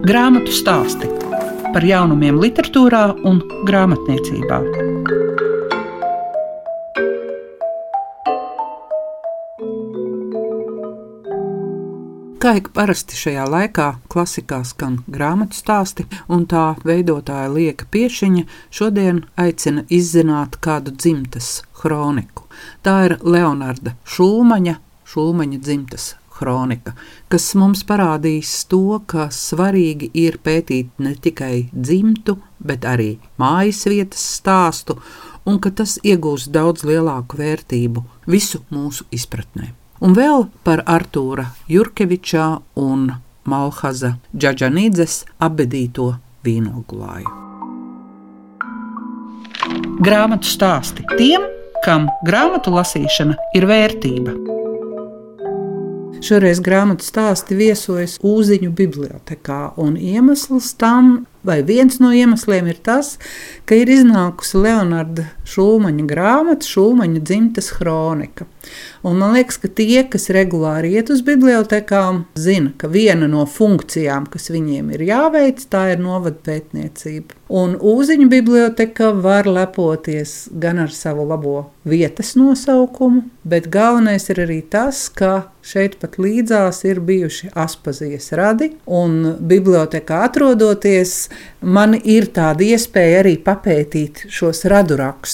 Grāmatu stāsti par jaunumiem, literatūrā un grāmatniecībā. Kā ik parasti šajā laikā klasikā skan grāmatu stāsti, un tā veidotāja Lieka Piešiņa šodien aicina izzināt kādu dzimtas kroniku. Tā ir Leonarda Šulmaņa, Šulmaņa dzimtas kronika, kas mums parādīs to, ka svarīgi ir pētīt ne tikai dzimtu, bet arī mājas vietas stāstu, un ka tas iegūs daudz lielāku vērtību visu mūsu izpratnē un vēl par Artūra Jurkevičā un Malhaza Džadžanīdzes abedīto vīnoglāju. Grāmatu stāsti tiem, kam grāmatu lasīšana ir vērtība. Šoreiz grāmatu stāsti viesojas Uziņu bibliotekā, un iemesls tam, vai viens no iemesliem, ir tas, ka ir iznākusi Leonarda Šulmaņa grāmata, Šulmaņa dzimtas kronika. Un man liekas, ka tie, kas regulāri iet uz bibliotekām, zina, ka viena no funkcijām, kas viņiem ir jāveic, tā ir novada pētniecība. Un Uziņu biblioteka var lepoties gan ar savu labo vietas nosaukumu, bet galvenais ir arī tas, ka šeit pat līdzās ir bijuši Aspazijas radi, un bibliotekā atrodoties, man ir tāda iespēja arī papētīt šos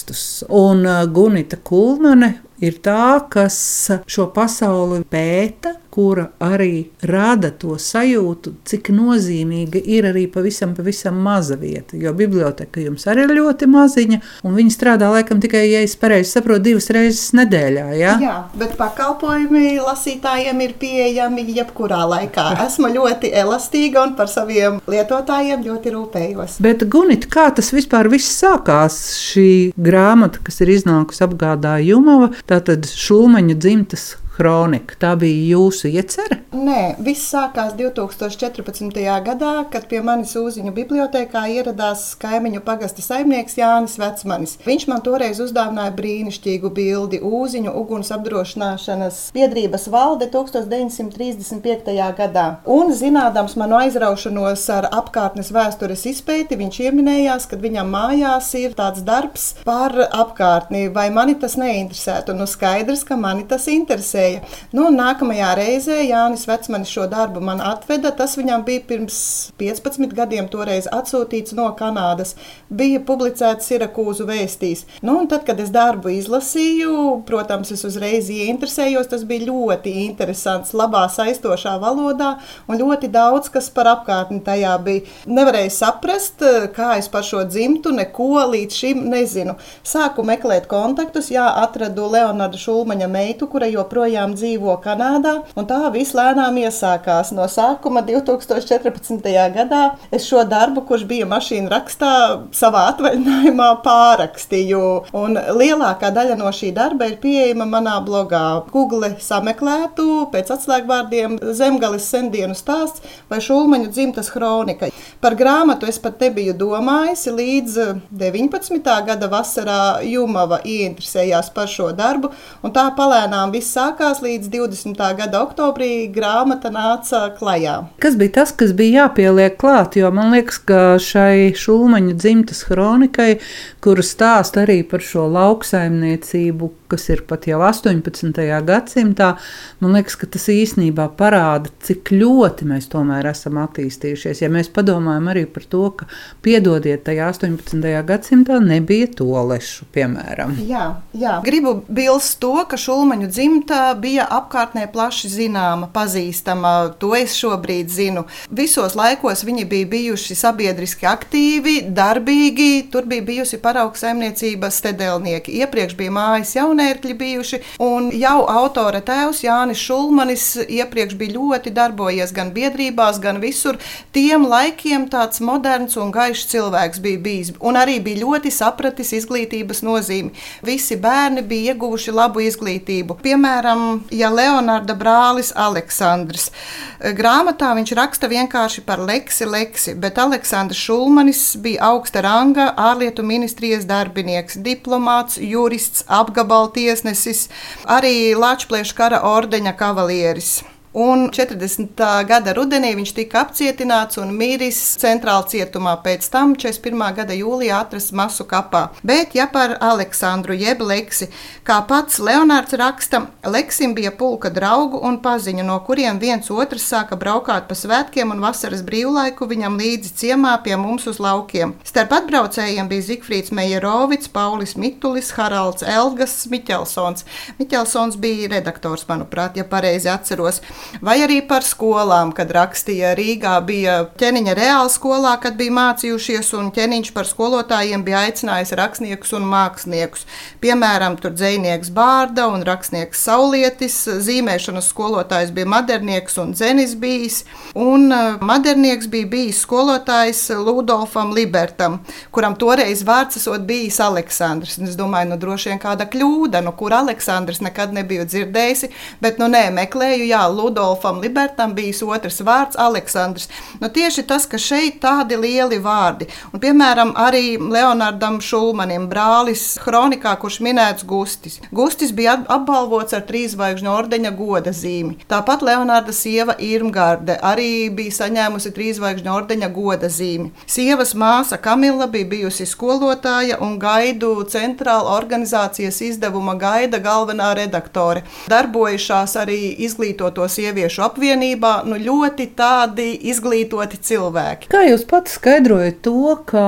radurakstus. Un uh, Gunita Kulmane ir tā, kas šo pasauli pēta, kura arī rada to sajūtu, cik nozīmīga ir arī pavisam, pavisam maza vieta. Jo biblioteka jums arī ir ļoti maziņa, un viņi strādā laikam tikai, ja es pareizi saprotu, divas reizes nedēļā. Ja? Jā, bet pakalpojumi lasītājiem ir pieejami jebkurā laikā. Esmu ļoti elastīga un par saviem lietotājiem ļoti rūpējos. Bet, Gunit, kā tas vispār viss sākās? Šī grāmata, kas ir iznākusi apgādā Jumava, tātad Šulmaņa dzimtas kronika. Tā bija jūsu iecerē? Nē, viss sākās 2014. gadā, kad pie manis Uziņu bibliotekā ieradās kaimiņu pagasta saimnieks Jānis Vecmanis. Viņš man toreiz uzdāvināja brīnišķīgu bildi Uziņu uguns apdrošināšanas biedrības valde 1935. gadā. Un zinādams manu aizraušanos ar apkārtnes vēstures izpēti, viņš ieminējās, ka viņam mājās ir tāds darbs par apkārtni, vai mani tas neinteresētu. Nu, skaidrs, ka mani tas interesē iespēja. Nu, nākamajā reizē Jānis Vecmanis šo darbu man atveda. Tas viņam bija pirms 15 gadiem, toreiz atsūtīts no Kanādas. Bija publicēts Sirakūzu vēstīs. Nu, tad, kad es darbu izlasīju, protams, es uzreiz ieinteresējos. Tas bija ļoti interesants, labā saistošā valodā un ļoti daudz kas par apkārtni tajā bija. Nevarēju saprast, kā es par šo dzimtu neko līdz šim nezinu. Sāku meklēt kontaktus, jā, atradu Leonardu Šulmaņa meitu, kura joprojām joprojām dzīvo Kanādā, un tā viss lēnām iesākās. No sākuma 2014. gadā es šo darbu, kurš bija mašīna rakstā, savā atvaļinājumā pārakstīju. Un lielākā daļa no šī darba ir pieejama manā blogā. Google sameklētu pēc atslēgvārdiem Zemgales sendienu stāsts vai Šulmaņu dzimtas kronika. Par grāmatu es pat nebiju domājis līdz 19. gada vasarā Jumava ieinteresējās par šo darbu, un tā palēnām viss sākās sākās līdz 20. gada oktobrī, grāmata nāca klajā. Kas bija tas, kas bija jāpieliek klāt? Jo man liekas, ka šai šūmaņa dzimtas kronikai, kura stāsta arī par šo lauksaimniecību, kas ir pat jau 18. gadsimtā, man liekas, ka tas īstenībā parāda, cik ļoti mēs tomēr esam attīstījušies. Ja mēs padomājam arī par to, ka piedodiet, tajā 18. gadsimtā nebija tolešu, piemēram. Jā, jā. gribu bilst to, ka šulmaņu dzimta bija apkārtnē plaši zināma, pazīstama. To es šobrīd zinu. Visos laikos viņi bija bijuši sabiedriski aktīvi, darbīgi. Tur bija bijusi paraugs saimniecības stedelnieki. Iepriekš bija mājas jaunērkļi bijuši, un jau autora tēvs Jānis Šulmanis iepriekš bija ļoti darbojies gan biedrībās, gan visur. Tiem laikiem tāds moderns un gaišs cilvēks bija bijis, un arī bija ļoti sapratis izglītības nozīmi. Visi bērni bija ieguvuši labu izglītību. Piemēram, ja Leonarda brālis Aleksandrs. Grāmatā viņš raksta vienkārši par leksi, leksi, bet Aleksandrs Šulmanis bija augsta ranga ārlietu ministrijas darbinieks, diplomāts, jurists, apgabaltiesnesis, arī Latvijas kara ordeņa kavalieris. Un 40. gada rudenī viņš tika apcietināts un miris centrāla cietumā. Pēc tam 41. gada jūlijā atrasts masu kapā. Bet, ja par Aleksandru jeb Leksi, kā pats Leonārds raksta, Leksim bija pulka draugu un paziņu, no kuriem viens otrs sāka braukāt pa svētkiem un vasaras brīvlaiku viņam līdzi ciemā pie mums uz laukiem. Starp atbraucējiem bija Zigfrīds Mejerovics, Paulis Mitulis, Haralds Elgas, Miķelsons. Miķelsons bija redaktors, manuprāt, ja pareizi atceros vai arī par skolām, kad rakstīja Rīgā, bija ķēniņa reāla skolā, kad bija mācījušies, un ķēniņš par skolotājiem bija aicinājis rakstniekus un māksliniekus. Piemēram, tur dzinieks Bārda un rakstnieks Saulietis, zīmēšanas skolotājs bija modernieks un dzenis bijis, un uh, modernieks bija bijis skolotājs Ludolfam Libertam, kuram toreiz vārds esot bijis Aleksandrs. Un es domāju, nu droši vien kāda kļūda, no nu, kur Aleksandrs nekad nebija dzirdējusi, bet nu nē, meklēju, jā, Ludolfs. Rudolfam Libertam bijis otrs vārds Aleksandrs. Nu, tieši tas, ka šeit tādi lieli vārdi, un piemēram arī Leonardam Šulmanim, brālis Hronikā, kurš minēts Gustis. Gustis bija apbalvots ar trīsvaigžņu ordeņa goda zīmi. Tāpat Leonarda sieva Irmgarde arī bija saņēmusi trīsvaigžņu ordeņa goda zīmi. Sievas māsa Kamila bija bijusi skolotāja un gaidu centrāla organizācijas izdevuma gaida galvenā redaktore. Darbojušās arī izglītotos sieviešu apvienībā nu, ļoti tādi izglītoti cilvēki. Kā jūs pats skaidrojat to, ka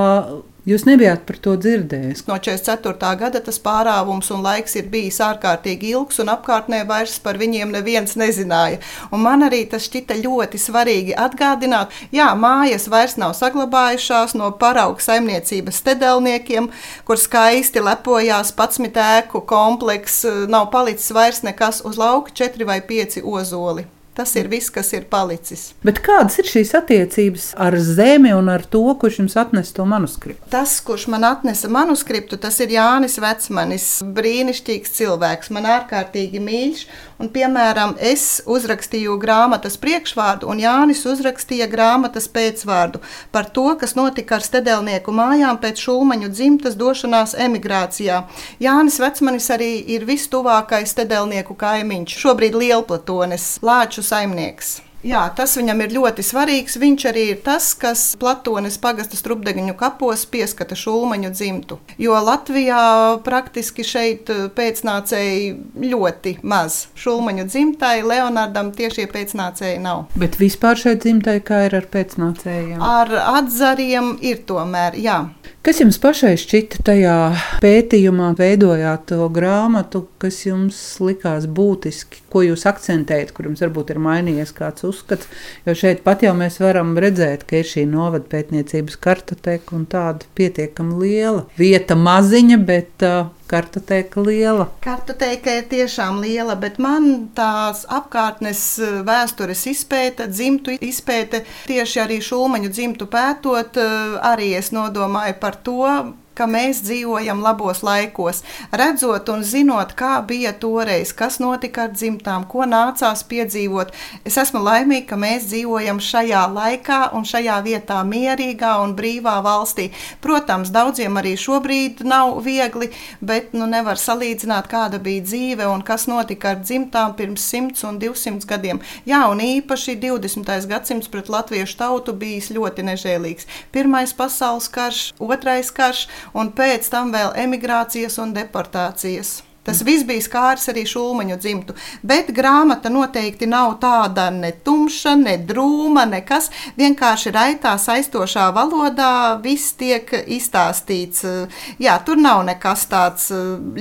Jūs nebijāt par to dzirdējis. No 44. gada tas pārāvums un laiks ir bijis ārkārtīgi ilgs, un apkārtnē vairs par viņiem neviens nezināja. Un man arī tas šķita ļoti svarīgi atgādināt, ka mājas vairs nav saglabājušās no parauga saimniecības stedelniekiem, kur skaisti lepojās pats ēku komplekss, nav palicis vairs nekas uz lauka, četri vai pieci ozoli. Tas ir viss, kas ir palicis. Bet kādas ir šīs attiecības ar zemi un ar to, kurš jums atnesa to manuskriptu? Tas, kurš man atnesa manuskriptu, tas ir Jānis Vecmanis. Brīnišķīgs cilvēks, man ārkārtīgi mīļš. Un, piemēram, es uzrakstīju grāmatas priekšvārdu, un Jānis uzrakstīja grāmatas pēcvārdu par to, kas notika ar stedelnieku mājām pēc šulmaņu dzimtas došanās emigrācijā. Jānis Vecmanis arī ir vistuvākais stedelnieku kaimiņš, šobrīd Lielplatones, Lāču saimnieks. Jā, tas viņam ir ļoti svarīgs. Viņš arī ir tas, kas Platonis pagasta strupdeņu kapos pieskata šulmaņu dzimtu. Jo Latvijā praktiski šeit eh, pēcnācēji ļoti maz. Šulmaņu dzimtai Leonardam tiešie pēcnācēji nav. Bet vispār šeit dzimtai kā ir ar pēcnācējiem? Ar atzariem ir tomēr, jā. Kas jums pašai šķita tajā pētījumā, veidojot to grāmatu, kas jums likās būtiski, ko jūs akcentējat, kur jums varbūt ir mainījies kāds uzskats? Jo šeit pat jau mēs varam redzēt, ka ir šī novada pētniecības kartoteka un tāda pietiekami liela vieta maziņa, bet uh, kartoteka liela. Kartoteka ir tiešām liela, bet man tās apkārtnes eh, vēstures izpēta, dzimtu izpēta, tieši arī šūmaņu dzimtu pētot, eh, arī es nodomāju par to, ka mēs dzīvojam labos laikos, redzot un zinot, kā bija toreiz, kas notika ar dzimtām, ko nācās piedzīvot. Es esmu laimīga, ka mēs dzīvojam šajā laikā un šajā vietā, mierīgā un brīvā valstī. Protams, daudziem arī šobrīd nav viegli, bet nu, nevar salīdzināt, kāda bija dzīve un kas notika ar dzimtām pirms 100 un 200 gadiem. Jā, un īpaši 20. gadsimts pret latviešu tautu bijis ļoti nežēlīgs. Pirmais pasaules karš, otrais karš un pēc tam vēl emigrācijas un deportācijas. Tas viss bija skārs arī šūmaņu dzimtu. Bet grāmata noteikti nav tāda ne tumša, ne drūma, nekas. Vienkārši raitā, aizstošā valodā viss tiek izstāstīts. Jā, tur nav nekas tāds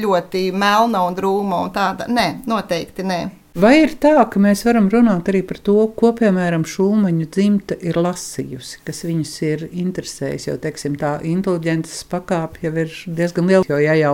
ļoti melna un drūma un tāda. Nē, noteikti nē. Vai ir tā, ka mēs varam runāt arī par to, ko piemēram Šulmaņa dzimta ir lasījusi, kas viņus ir interesējis? Jo teiksim, tā inteliģences pakāpe jau ir diezgan liela. Jo ja jau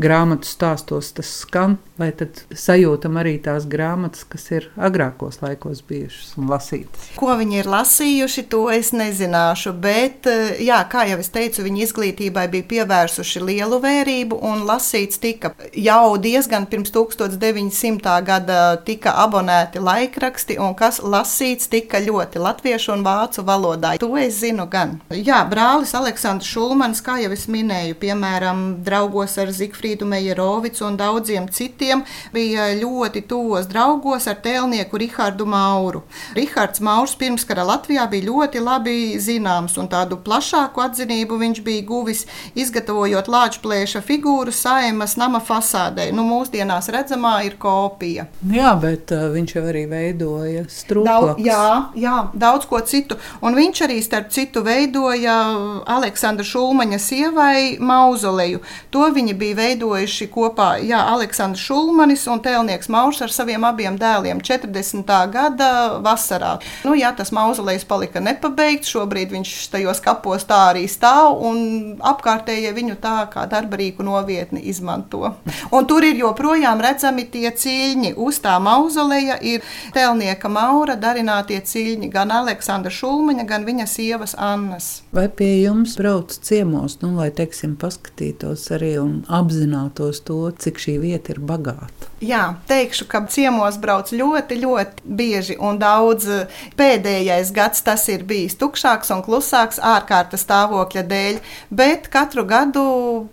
grāmatu stāstos tas skan, vai tad sajūtam arī tās grāmatas, kas ir agrākos laikos bijušas un lasītas? Ko viņi ir lasījuši, to es nezināšu. Bet, jā, kā jau es teicu, viņi izglītībai bija pievērsuši lielu vērību un lasīts tika jau diezgan pirms 1900. gada tika abonēti laikraksti un kas lasīts tika ļoti latviešu un vācu valodā. To es zinu gan. Jā, brālis Aleksandrs Šulmans, kā jau es minēju, piemēram, draugos ar Zigfrīdu Meijerovicu un daudziem citiem, bija ļoti tuvos draugos ar tēlnieku Rihardu Mauru. Rihards Maurs pirmskara Latvijā bija ļoti labi zināms un tādu plašāku atzinību viņš bija guvis, izgatavojot lāčplēša figūru saimas nama fasādē. Nu, mūsdienās redzamā ir kopija. Jā, bet uh, viņš jau arī veidoja strūklakus. Daudz, jā, jā, daudz ko citu. Un viņš arī, starp citu, veidoja Aleksandra Šulmaņa sievai mauzoleju. To viņi bija veidojuši kopā, jā, Aleksandrs Šulmanis un tēlnieks Maurs ar saviem abiem dēliem 40. gada vasarā. Nu, jā, tas mauzolejs palika nepabeigts, šobrīd viņš tajos kapos tā arī stāv un apkārtējie viņu tā kā darbarīku novietni izmanto. Un tur ir joprojām redzami tie ciļņi. Uz tā mauzoleja ir tēlnieka Maura darinātie ciļņi gan Aleksandra Šulmaņa, gan viņa sievas Annas. Vai pie jums brauc ciemos, nu, lai, teiksim, paskatītos arī un apzinātos to, cik šī vieta ir bagāta? Jā, teikšu, ka ciemos brauc ļoti, ļoti bieži un daudz. Pēdējais gads tas ir bijis tukšāks un klusāks ārkārtas stāvokļa dēļ, bet katru gadu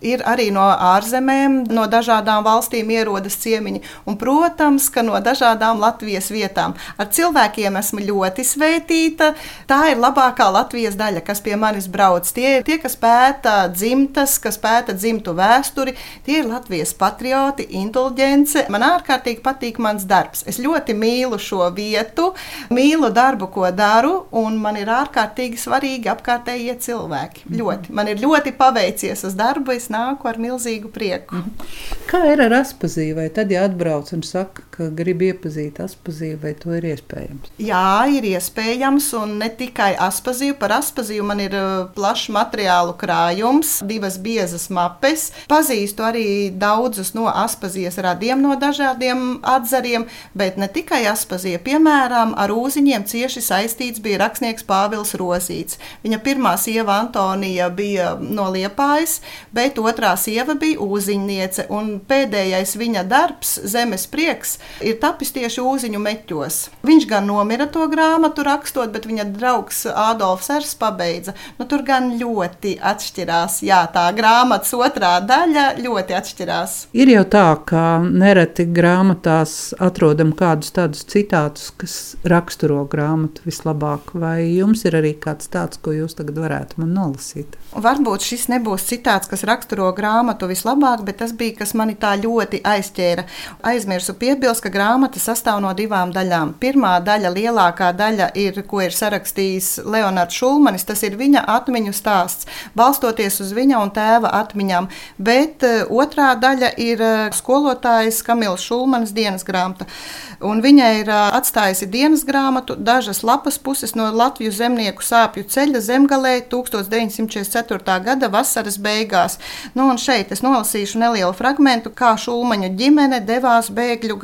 ir arī no ārzemēm, no dažādām valstīm ierodas ciemiņi. Un, protams, ka no dažādām Latvijas vietām. Ar cilvēkiem esmu ļoti svētīta. Tā ir labākā Latvijas daļa, kas pie manis brauc. Tie ir tie, kas pēta dzimtas, kas pēta dzimtu vēsturi, tie ir Latvijas patrioti, inteliģence. Man ārkārtīgi patīk mans darbs. Es ļoti mīlu šo vietu, mīlu darbu, ko daru, un man ir ārkārtīgi svarīgi apkārtējie cilvēki. -hmm. Ļoti. Man ir ļoti paveicies uz darbu, es nāku ar milzīgu prieku. -hmm. Kā ir ar aspazīju? Vai tad, ja atbrauc un saka, ka grib iepazīt aspazīju, vai to ir iespējams? Jā, ir iespējams, un ne tikai aspazīju. Par aspazīju man ir uh, plašs materiālu krājums, divas biezas mapes. Pazīstu arī daudzus no aspazijas radiem no dažādiem atzariem, bet ne tikai aspazija. Piemēram, ar ūziņiem cieši saistīts bija rakstnieks Pāvils Rozīts. Viņa pirmā sieva Antonija bija no Liepājas, bet otrā sieva bija ūziņniece, un pēdējais viņa darbs, Zemes prieks, ir tapis tieši ūziņu meķos. Viņš gan nomira to grāmatu rakstot, bet viņa draugs Ādolfs Ers pabeidza. Nu, tur gan ļoti atšķirās. Jā, tā grāmatas otrā daļa ļoti atšķirās. Ir jau tā, ka nereti grāmatās atrodam kādus tādus citātus, kas raksturo grāmatu vislabāk. Vai jums ir arī kāds tāds, ko jūs tagad varētu man nolasīt? Varbūt šis nebūs citāts, kas raksturo grāmatu vislabāk, bet tas bija, kas mani tā ļoti aizķēra. Aizmirsu piebilst, ka grāmata sastāv no divām daļām. Pirmā daļa, lielākā daļa, ir, ko ir sarakstījis Leonards Šulmanis. Tas ir viņa atmiņu stāsts, balstoties uz viņa un tēva atmiņām. Bet uh, otrā daļa ir uh, skolotājs Kamils Šulmanis dienas grāmata. Un viņa ir uh, atstājusi dienas grāmatu, dažas lapas puses no Latvijas zemnieku sāpju ceļa zemgalē 1944. 2004. gada vasaras beigās. Nu, šeit es nolasīšu nelielu fragment, kā Šulmaņa ģimene devās bēgļu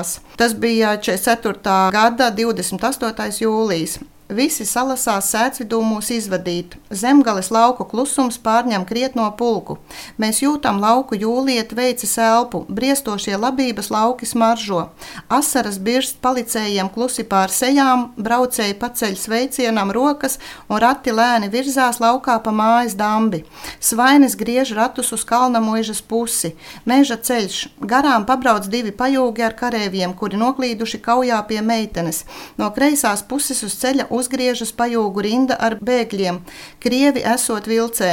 gaitās. Tas bija 44. gada 28. jūlijas. Visi salasās sēdzvidū mūs izvadīt. Zemgales lauku klusums pārņem krietno pulku. Mēs jūtam lauku jūliet veicis elpu, briestošie labības lauki smaržo. Asaras birst palicējiem klusi pār sejām, braucēji paceļ sveicienam rokas un rati lēni virzās laukā pa mājas dambi. Svainis griež ratus uz kalna muižas pusi. Meža ceļš. Garām pabrauc divi pajūgi ar karēviem, kuri noklīduši kaujā pie meitenes. No kreisās puses uz ceļa uzgriežas pajūgu rinda ar bēgļiem. Krievi esot vilcē.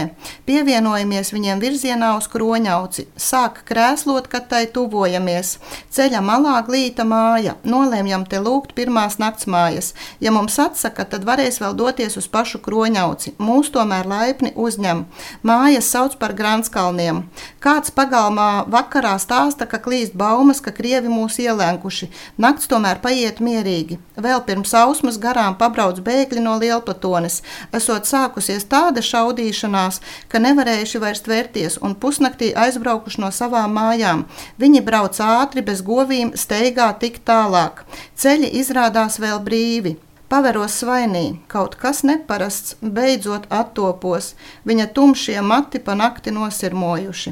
Pievienojamies viņiem virzienā uz kroņauci. Sāk krēslot, kad tai tuvojamies. Ceļa malā glīta māja. Nolēmjam te lūgt pirmās nakts mājas. Ja mums atsaka, tad varēs vēl doties uz pašu kroņauci. Mūs tomēr laipni uzņem. Mājas sauc par Granskalniem. Kāds pagalmā vakarā stāsta, ka klīst baumas, ka krievi mūs ielēnkuši. Nakts tomēr paiet mierīgi. Vēl pirms ausmas garām pabrauc daudz bēgļi no Lielpatones, esot sākusies tāda šaudīšanās, ka nevarējuši vairs tvērties un pusnaktī aizbraukuši no savām mājām. Viņi brauc ātri, bez govīm, steigā tik tālāk. Ceļi izrādās vēl brīvi. Paveros svainī, kaut kas neparasts, beidzot attopos, viņa tumšie mati pa nakti nosirmojuši.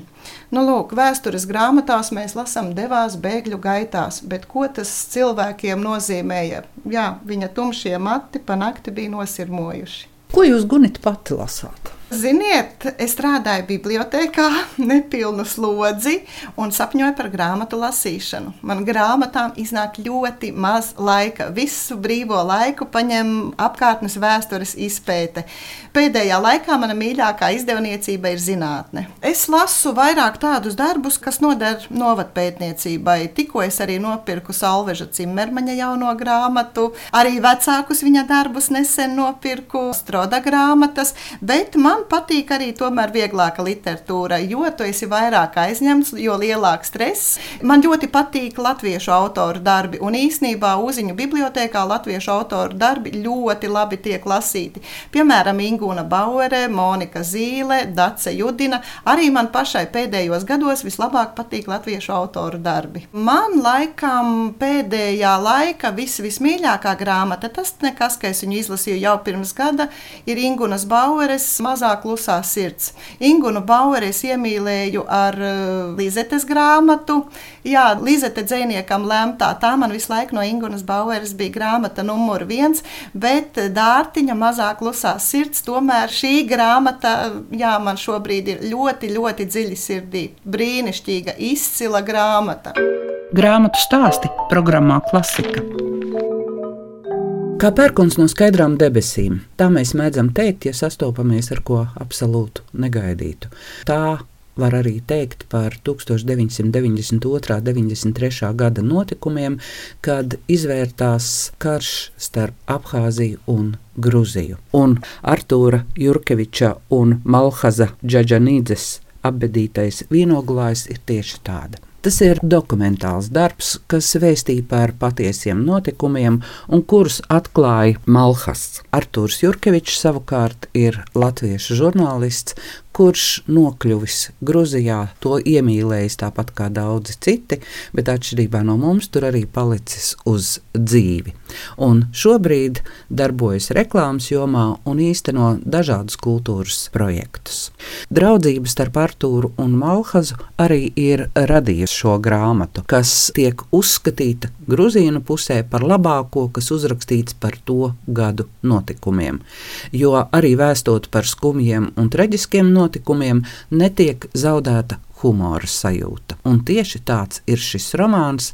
Nu, lūk, vēstures grāmatās mēs lasām devās bēgļu gaitās, bet ko tas cilvēkiem nozīmēja? Jā, viņa tumšie mati pa nakti bija nosirmojuši. Ko jūs gunit pati lasāt? Ziniet, es strādāju bibliotekā, nepilnu slodzi un sapņoju par grāmatu lasīšanu. Man grāmatām iznāk ļoti maz laika. Visu brīvo laiku paņem apkārtnes vēstures izpēte. Pēdējā laikā mana mīļākā izdevniecība ir zinātne. Es lasu vairāk tādus darbus, kas noder novatpētniecībai. Tikko es arī nopirku Salveža Cimermaņa jauno grāmatu, arī vecākus viņa darbus nesen nopirku, Stroda grāmatas, bet man patīk arī tomēr vieglāka literatūra, jo tu esi vairāk aizņemts, jo lielāks stress. Man ļoti patīk latviešu autoru darbi, un īsnībā Uziņu bibliotekā latviešu autoru darbi ļoti labi tiek lasīti. Piemēram, Ingūna Bauere, Monika Zīle, Dace Judina. Arī man pašai pēdējos gados vislabāk patīk latviešu autoru darbi. Man laikam pēdējā laika vis, vismīļākā grāmata, tas nekas, ka es viņu izlasīju jau pirms gada, ir Ingūnas Baueres Mazā klusā sirds. Ingūnu Baueri es iemīlēju ar uh, Lizetes grāmatu. Jā, Lizete dzēniekam lemtā. Tā man visu laiku no Ingūnas Baueres bija grāmata numur viens, bet Dārtiņa Mazā klusā sirds to tomēr šī grāmata jā, man šobrīd ir ļoti, ļoti dziļi sirdī. Brīnišķīga, izcila grāmata. Grāmatu stāsti programmā Klasika. Kā pērkons no skaidrām debesīm, tā mēs mēdzam teikt, ja sastopamies ar ko absolūti negaidītu. Tā var arī teikt par 1992. un 93. gada notikumiem, kad izvērtās karš starp Abhāziju un Gruziju. Un Artūra Jurkeviča un Malhaza Džaģanīdzes apbedītais vīnoglājs ir tieši tāda. Tas ir dokumentāls darbs, kas vēstīja par patiesiem notikumiem un kurus atklāja Malhas. Artūrs Jurkevičs savukārt ir latviešu žurnālists, kurš nokļuvis Grūzijā, to iemīlējis tāpat kā daudzi citi, bet atšķirībā no mums tur arī palicis uz dzīvi. Un šobrīd darbojas reklāmas jomā un īsteno dažādus kultūras projektus. Draudzība starp Artūru un Malhazu arī ir radījusi šo grāmatu, kas tiek uzskatīta Grūzīnu pusē par labāko, kas uzrakstīts par to gadu notikumiem. Jo arī vēstot par skumjiem un traģiskiem notikumiem, notikumiem netiek zaudēta humora sajūta. Un tieši tāds ir šis romāns,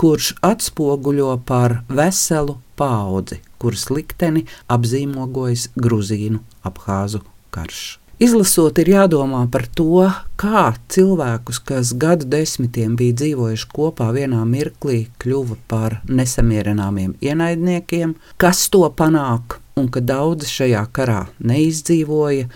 kurš atspoguļo par veselu paudzi, kuras likteni apzīmogojas Gruzīnu apgāzu karš. Izlasot, ir jādomā par to, kā cilvēkus, kas gadu desmitiem bija dzīvojuši kopā vienā mirklī, kļuva par nesamierināmiem ienaidniekiem, kas to panāk un ka daudzi šajā karā neizdzīvoja,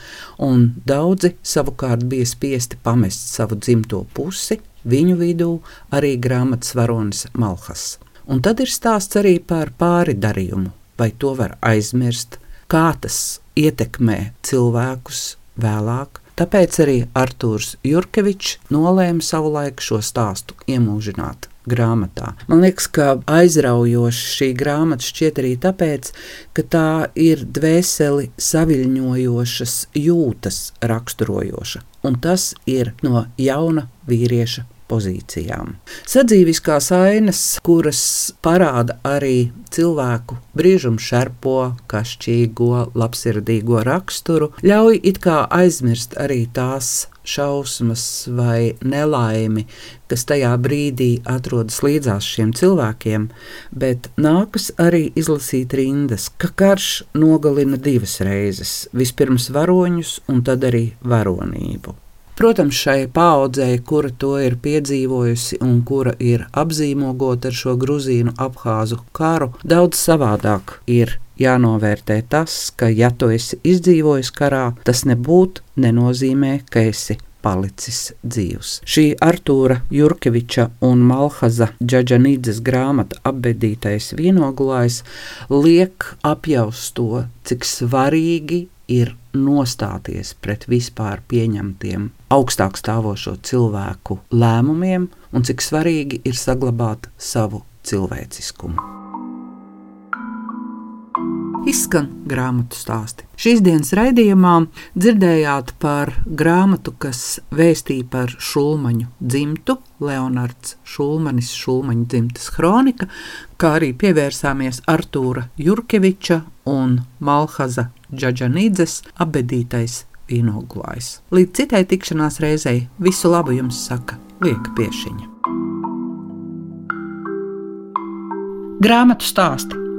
un daudzi savukārt bija spiesti pamest savu dzimto pusi, viņu vidū arī grāmatas varonis Malhas. Un tad ir stāsts arī par pāri darījumu, vai to var aizmirst, kā tas ietekmē cilvēkus vēlāk. Tāpēc arī Arthurs Jurkevičs nolēma savulaik šo stāstu iemūžināt grāmatā. Man liekas, ka aizraujoša šī grāmata šķiet arī tāpēc, ka tā ir dvēseli saviļņojošas jūtas raksturojoša, un tas ir no jauna vīrieša pozīcijām. Sadzīviskās ainas, kuras parāda arī cilvēku brīžumu šerpo, kašķīgo, labsirdīgo raksturu, ļauj it kā aizmirst arī tās šausmas vai nelaimi, kas tajā brīdī atrodas līdzās šiem cilvēkiem, bet nākas arī izlasīt rindas, ka karš nogalina divas reizes - vispirms varoņus un tad arī varonību. Protams, šai paudzei, kura to ir piedzīvojusi un kura ir apzīmogota ar šo gruzīnu apgāzu karu, daudz savādāk ir jānovērtē tas, ka, ja tu esi izdzīvojis karā, tas nebūtu nenozīmē, ka esi palicis dzīvs. Šī Artūra Jurkeviča un Malhaza Džaģanīdzes grāmata apbedītais vienogulājs liek apjaust to, cik svarīgi ir nostāties pret vispār pieņemtiem augstāk stāvošo cilvēku lēmumiem un cik svarīgi ir saglabāt savu cilvēciskumu. Izskan grāmatu stāsti. Šīs dienas raidījumā dzirdējāt par grāmatu, kas vēstīja par Šulmaņu dzimtu, Leonards Šulmanis, Šulmaņa dzimtas kronika, kā arī pievērsāmies Artūra Jurkeviča un Malhaza Džaģanīdzes abedītais vīnoglājs. Līdz citai tikšanās reizei visu labu jums saka Lieka Piešiņa. Grāmatu stāsti